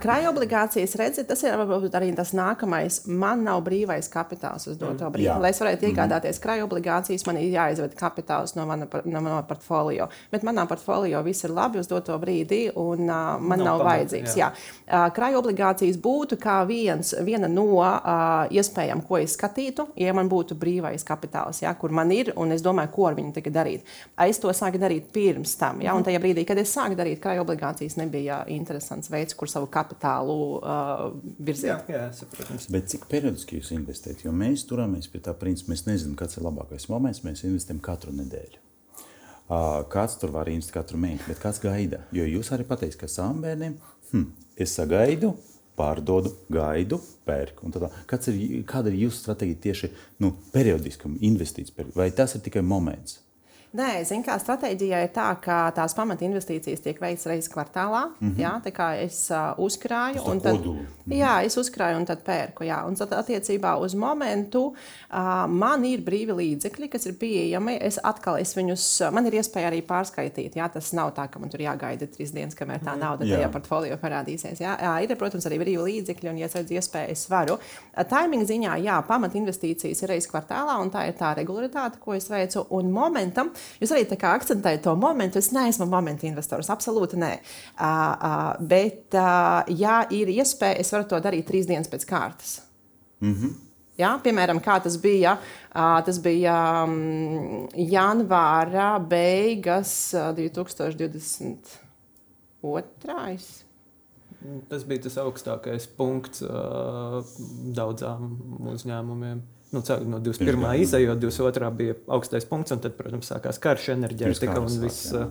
B: Krāja obligācijas, redziet, tas ir arī tas nākamais. Man nav brīvais kapitāls uz doto brīdi. Lai es varētu mhm. iegādāties krāja obligācijas, man ir jāizved kapitāls no mana, no mana portfolio. Bet manā portfolio viss ir labi uz doto brīdi, un uh, man nav, nav vajadzīgs. Jā. Jā. Uh, krāja obligācijas būtu kā viens, viena no uh, iespējām, ko es skatītu, ja man būtu brīvais kapitāls, jā, kur man ir, un es domāju, ko ar viņu tagad darīt. Es to sāku darīt pirms tam, jā, un mhm. tajā brīdī, kad es sāku darīt krāja obligācijas, nebija interesants veids, kur savu kapitālu uh, virzīt.
A: Jā, jā, saprotams.
C: Bet cik periodiski jūs investējat? Jo mēs turāmies pie tā principa, mēs nezinām, kāds ir labākais moments. Mēs investējam katru nedēļu. Kāds tur var investēt katru mēnesi, bet kāds gaida? Jo jūs arī pateicat, ka saviem bērniem hm, es sagaidu, pārdodu, gaidu, pērku. Ir, kāda ir jūsu stratēģija tieši nu, periodiskam investīcijam? Vai tas ir tikai moments?
B: Nē, zinu, kā stratēģijā ir tā, ka tās pamata investīcijas tiek veikts reizes kvartālā. Mm -hmm. Jā, tā kā es uh, uzkrāju, un tad,
C: kodulu.
B: jā, es uzkrāju un tad pērku. Jā. Un tad attiecībā uz momentu uh, man ir brīvi līdzekļi, kas ir pieejami. Es atkal es viņus, man ir iespēja arī pārskaitīt. Jā, tas nav tā, ka man tur jāgaida trīs dienas, kamēr tā mhm. nauda -hmm. tajā portfolio parādīsies. Jā, jā, ir, protams, arī brīvi līdzekļi, un, ja es redzu iespēju, es varu. Taiming ziņā, jā, pamata investīcijas ir reizes kvartālā, un tā ir tā regularitāte, ko es veicu. Un momentam Jūs arī akcentējat to momentu. Es neesmu momentu investors, absolūti nē. Uh, uh, bet, uh, ja ir iespēja, es varu to darīt trīs dienas pēc kārtas. Mm -hmm. Ja, piemēram, kā tas bija, tas bija janvāra beigas 2022.
A: Tas bija tas augstākais punkts daudzām uzņēmumiem. Nu, no 21. izējot, 22. bija augstais punkts, un tad, protams, sākās karš, enerģētika un viss. Uh,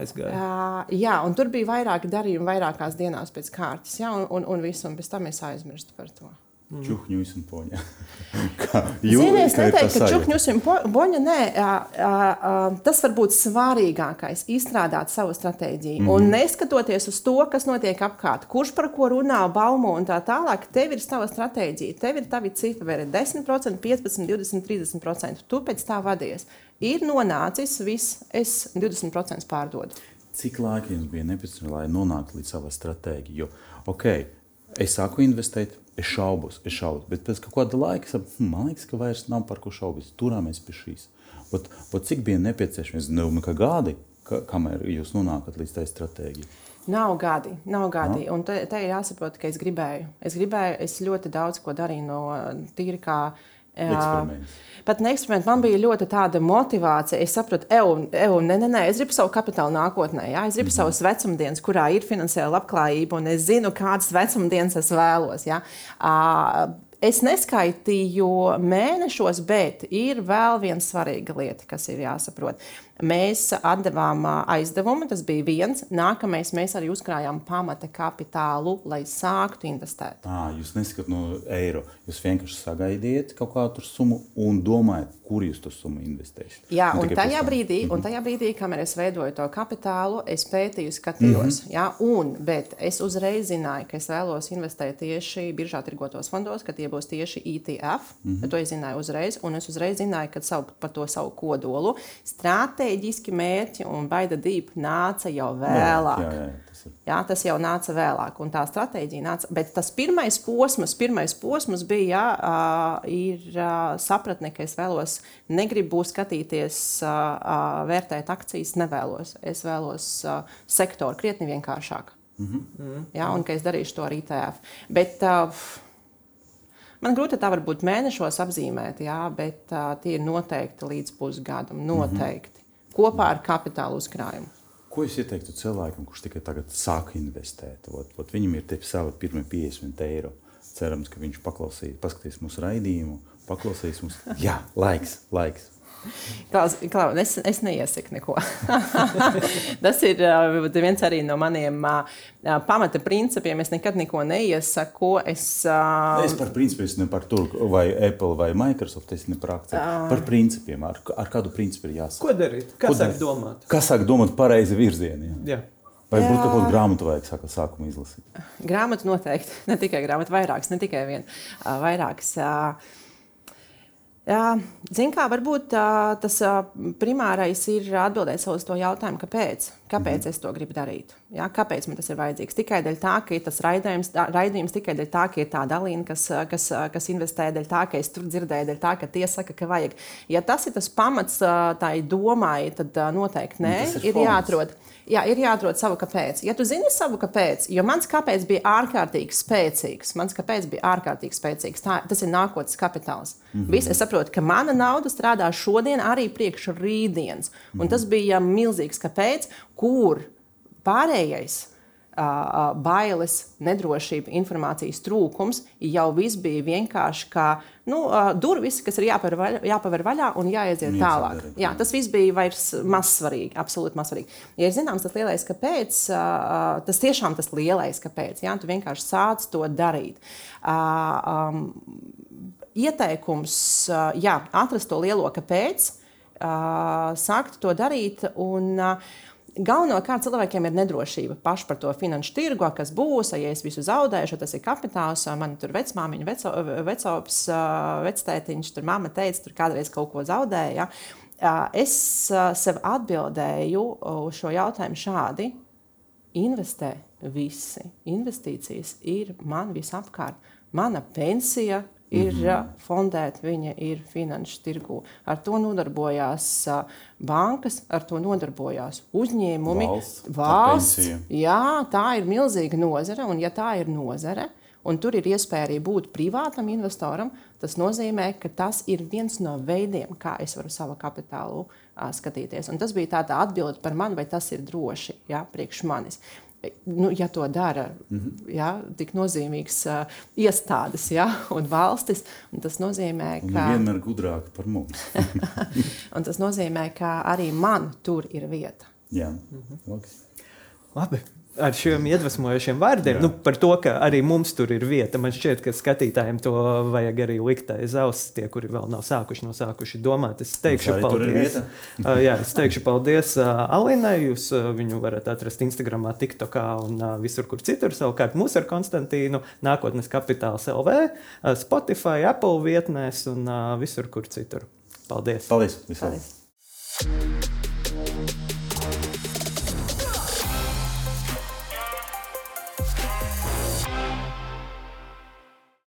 A: aizgāja.
B: Uh, jā, un tur bija vairāki darījumi, vairākās dienās pēc kārtas, jā, un, un, un viss, un pēc tam es aizmirstu par to.
C: Mm. Čuhņus un poņa.
B: Zini, es neteiktu, ka čuhņus un poņa, nē, a, a, a, tas var būt svarīgākais, izstrādāt savu stratēģiju. Mm. Un neskatoties uz to, kas notiek apkārt, kurš par ko runā, baumo un tā tālāk, tev ir sava stratēģija, tev ir tavi cifri, 10%, 15%, 20%, 30%. Tu pēc tā vadies. Ir nonācis viss, es 20% pārdodu.
C: Cik laika jums bija nepieciešams, lai nonāktu līdz savai stratēģijai? Jo, ok, es sāku investēt, es šaubos, es šaubos. Bet pēc kāda laika es saprotu, hm, man liekas, ka vairs nav par ko šaubīties. Turāmies pie šīs. Ot, ot, cik bija nepieciešams, nezinu, kā gadi, ka, kamēr jūs nonākat līdz tai stratēģijai?
B: Nav gadi, nav gadi. No? Un te, te ir jāsaprot, ka es gribēju. Es gribēju, es ļoti daudz ko darīju no tīra kā
C: Eksperiments.
B: Pat ne eksperiments, man bija ļoti tāda motivācija. Es sapratu, eju, eju, nē, nē, nē, es gribu savu kapitālu nākotnē. Jā? Es gribu mm -hmm. savus vecumdienas, kurā ir finansiāla labklājība, un es zinu, kādas vecumdienas es vēlos. Jā? Es neskaitīju mēnešos, bet ir vēl viena svarīga lieta, kas ir jāsaprot. Mēs atdevām aizdevumu, tas bija viens. Nākamais mēs arī uzkrājām pamata kapitālu, lai sāktu investēt.
C: À, jūs nesakāt no eiro. Jūs vienkārši sagaidiet kaut kādu summu un domājat, kur jūs to summu investēsiet.
B: Jā, un, un tajā, brīdī, mm -hmm. un tajā brīdī, kamēr es veidoju to kapitālu, es pētīju, skatījos. Mm -hmm. jā, un, bet es uzreiz zināju, ka es vēlos investēt tieši biržā tirgotos fondos, ka tie būs tieši ETF. Mm -hmm. To es zināju uzreiz, un es uzreiz zināju, ka savu, par to savu kodolu stratēģiski mērķi, un baida dīpa nāca jau vēlāk. Jā, jā, jā. Jā, tas jau nāca vēlāk, un tā stratēģija nāca. Bet tas pirmais posms, pirmais posms bija, jā, ir sapratne, ka es vēlos, negribu skatīties, vērtēt akcijas, nevēlos. Es vēlos sektoru krietni vienkāršāk. Mm -hmm. Jā, un ka es darīšu to ar ITF. Bet, Man grūti tā varbūt mēnešos apzīmēt, jā, bet uh, tie ir noteikti līdz pusgadam. Noteikti kopā ar kapitāla uzkrājumu.
C: Ko jūs ieteiktu cilvēkam, kurš tikai tagad sāk investēt? Ot, ot viņam ir savi pirmie 50 eiro. Cerams, ka viņš paklausīs, paskatīs mūsu raidījumu, paklausīs mums. Jā, laiks, laiks.
B: Klaus, Klaus, es, es neiesaku neko. Tas ir viens arī no maniem pamata principiem. Es nekad neko neiesaku. Es,
C: uh, es par principiem, es ne par to, vai Apple vai Microsoft, es ne par akciju. Uh, par principiem, ar, ar kādu principu ir jāsaka.
A: Ko darīt? Ko sāk domāt?
C: Kā sāk domāt pareizi virzienā? Jā. Jā. Vai būtu kaut kāda grāmata, vajag sākt sākumā izlasīt?
B: Grāmatu noteikti. Ne tikai grāmatu, vairākas, ne tikai viena. Vairākas. Uh, Ziniet, kā varbūt tas primārais ir atbildēt uz to jautājumu, kāpēc. Kāpēc mm -hmm. es to gribu darīt? Jā, kāpēc man tas ir vajadzīgs? Tikai dēļ tā, ka ir tas raidījums, raidījums tikai dēļ tā, ka ir tā dalīna, kas, kas, kas investē, dēļ tā, ka es tur dzirdēju, dēļ tā, ka tie saka, ka vajag. Ja tas ir tas pamats tai domai, tad noteikti nē, ir, ir jāatrod. Jā, ir jāatrod savu kāpēc. Ja tu zini savu kāpēc, jo mans kāpēc bija ārkārtīgi spēcīgs, mans kāpēc bija ārkārtīgi spēcīgs, tā, tas ir nākotnes kapitāls. Mm -hmm. Viss, es saprotu, ka mana nauda strādā šodien, arī priekš rītdienas. Un mm -hmm. tas bija milzīgs kāpēc, kur pārējais bailes, nedrošība, informācijas trūkums, jau viss bija vienkārši kā nu, durvis, kas ir jāpaver vaļā, jāpaver vaļā un jāaiziet tālāk. Jā, tas viss bija vairs mazsvarīgi, absolūti mazsvarīgi. Ja ir zināms tas lielais, kāpēc, tas tiešām tas lielais, kāpēc, jā, tu vienkārši sāc to darīt. Ieteikums, jā, atrast to lielo kāpēc, sākt to darīt un uh, Galvenokārt cilvēkiem ir nedrošība paši par to finanšu tirgu, kas būs, ja es visu zaudēšu, tas ir kapitāls. Man tur vecmāmiņa, veco, vecops, vectētiņš, tur mamma teica, tur kādreiz kaut ko zaudēja. Es sev atbildēju uz šo jautājumu šādi: investē visi. Investīcijas ir man visapkārt. Mana pensija ir mm -hmm. fondēt, viņa ir finanšu tirgū. Ar to nodarbojās bankas, ar to nodarbojās uzņēmumi,
C: Valsts,
B: valsts. Jā, tā ir milzīga nozare, un ja tā ir nozare, un tur ir iespēja arī būt privātam investoram, tas nozīmē, ka tas ir viens no veidiem, kā es varu savu kapitālu skatīties. Un tas bija tāda atbilde par mani, vai tas ir droši, jā, priekš manis. Nu, ja to dara mm -hmm. ja, tik nozīmīgas uh, iestādes ja, un valstis, un tas nozīmē, ka,
C: vienmēr gudrāk par mums.
B: un tas nozīmē, ka arī man tur ir vieta.
C: Jā,
B: Mhm.
C: Loks.
A: Labi. Ar šiem iedvesmojošiem vārdiem,
C: Jā.
A: nu, par to, ka arī mums tur ir vieta. Man šķiet, ka skatītājiem to vajag arī likt aiz auss, tie, kuri vēl nav sākuši, nav sākuši domāt. Es teikšu,
C: ir
A: paldies. Uh, Jā, es teikšu paldies uh, Alinai. Jūs uh, viņu varat atrast Instagram, TikTokā un uh, visur, kur citur. Savukārt mūsu ar Konstantīnu nākotnes kapitāls LV, uh, Spotify, Apple vietnēs un uh, visur, kur citur. Paldies!
C: Paldies! Visu labu!
B: Paldies.